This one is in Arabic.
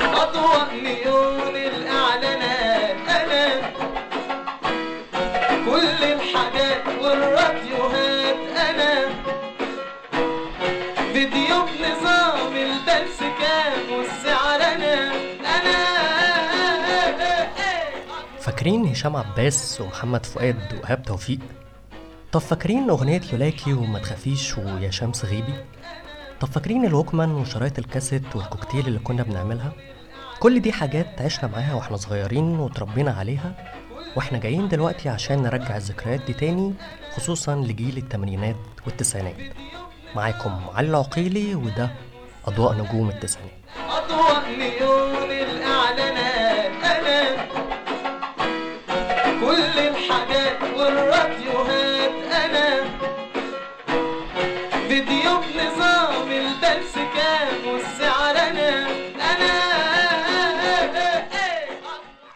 أضواء نيون كل الحاجات والراديوهات أنا فيديو بنظام البلس كام والسعر أنا أنا فاكرين هشام عباس ومحمد فؤاد وإيهاب توفيق؟ طب فاكرين أغنية لولاكي وما تخافيش ويا شمس غيبي؟ طب فاكرين الوكمان وشرايط الكاسيت والكوكتيل اللي كنا بنعملها؟ كل دي حاجات عشنا معاها وإحنا صغيرين وتربينا عليها وإحنا جايين دلوقتي عشان نرجع الذكريات دي تاني خصوصا لجيل التمانينات والتسعينات. معاكم علي العقيلي وده أضواء نجوم التسعينات.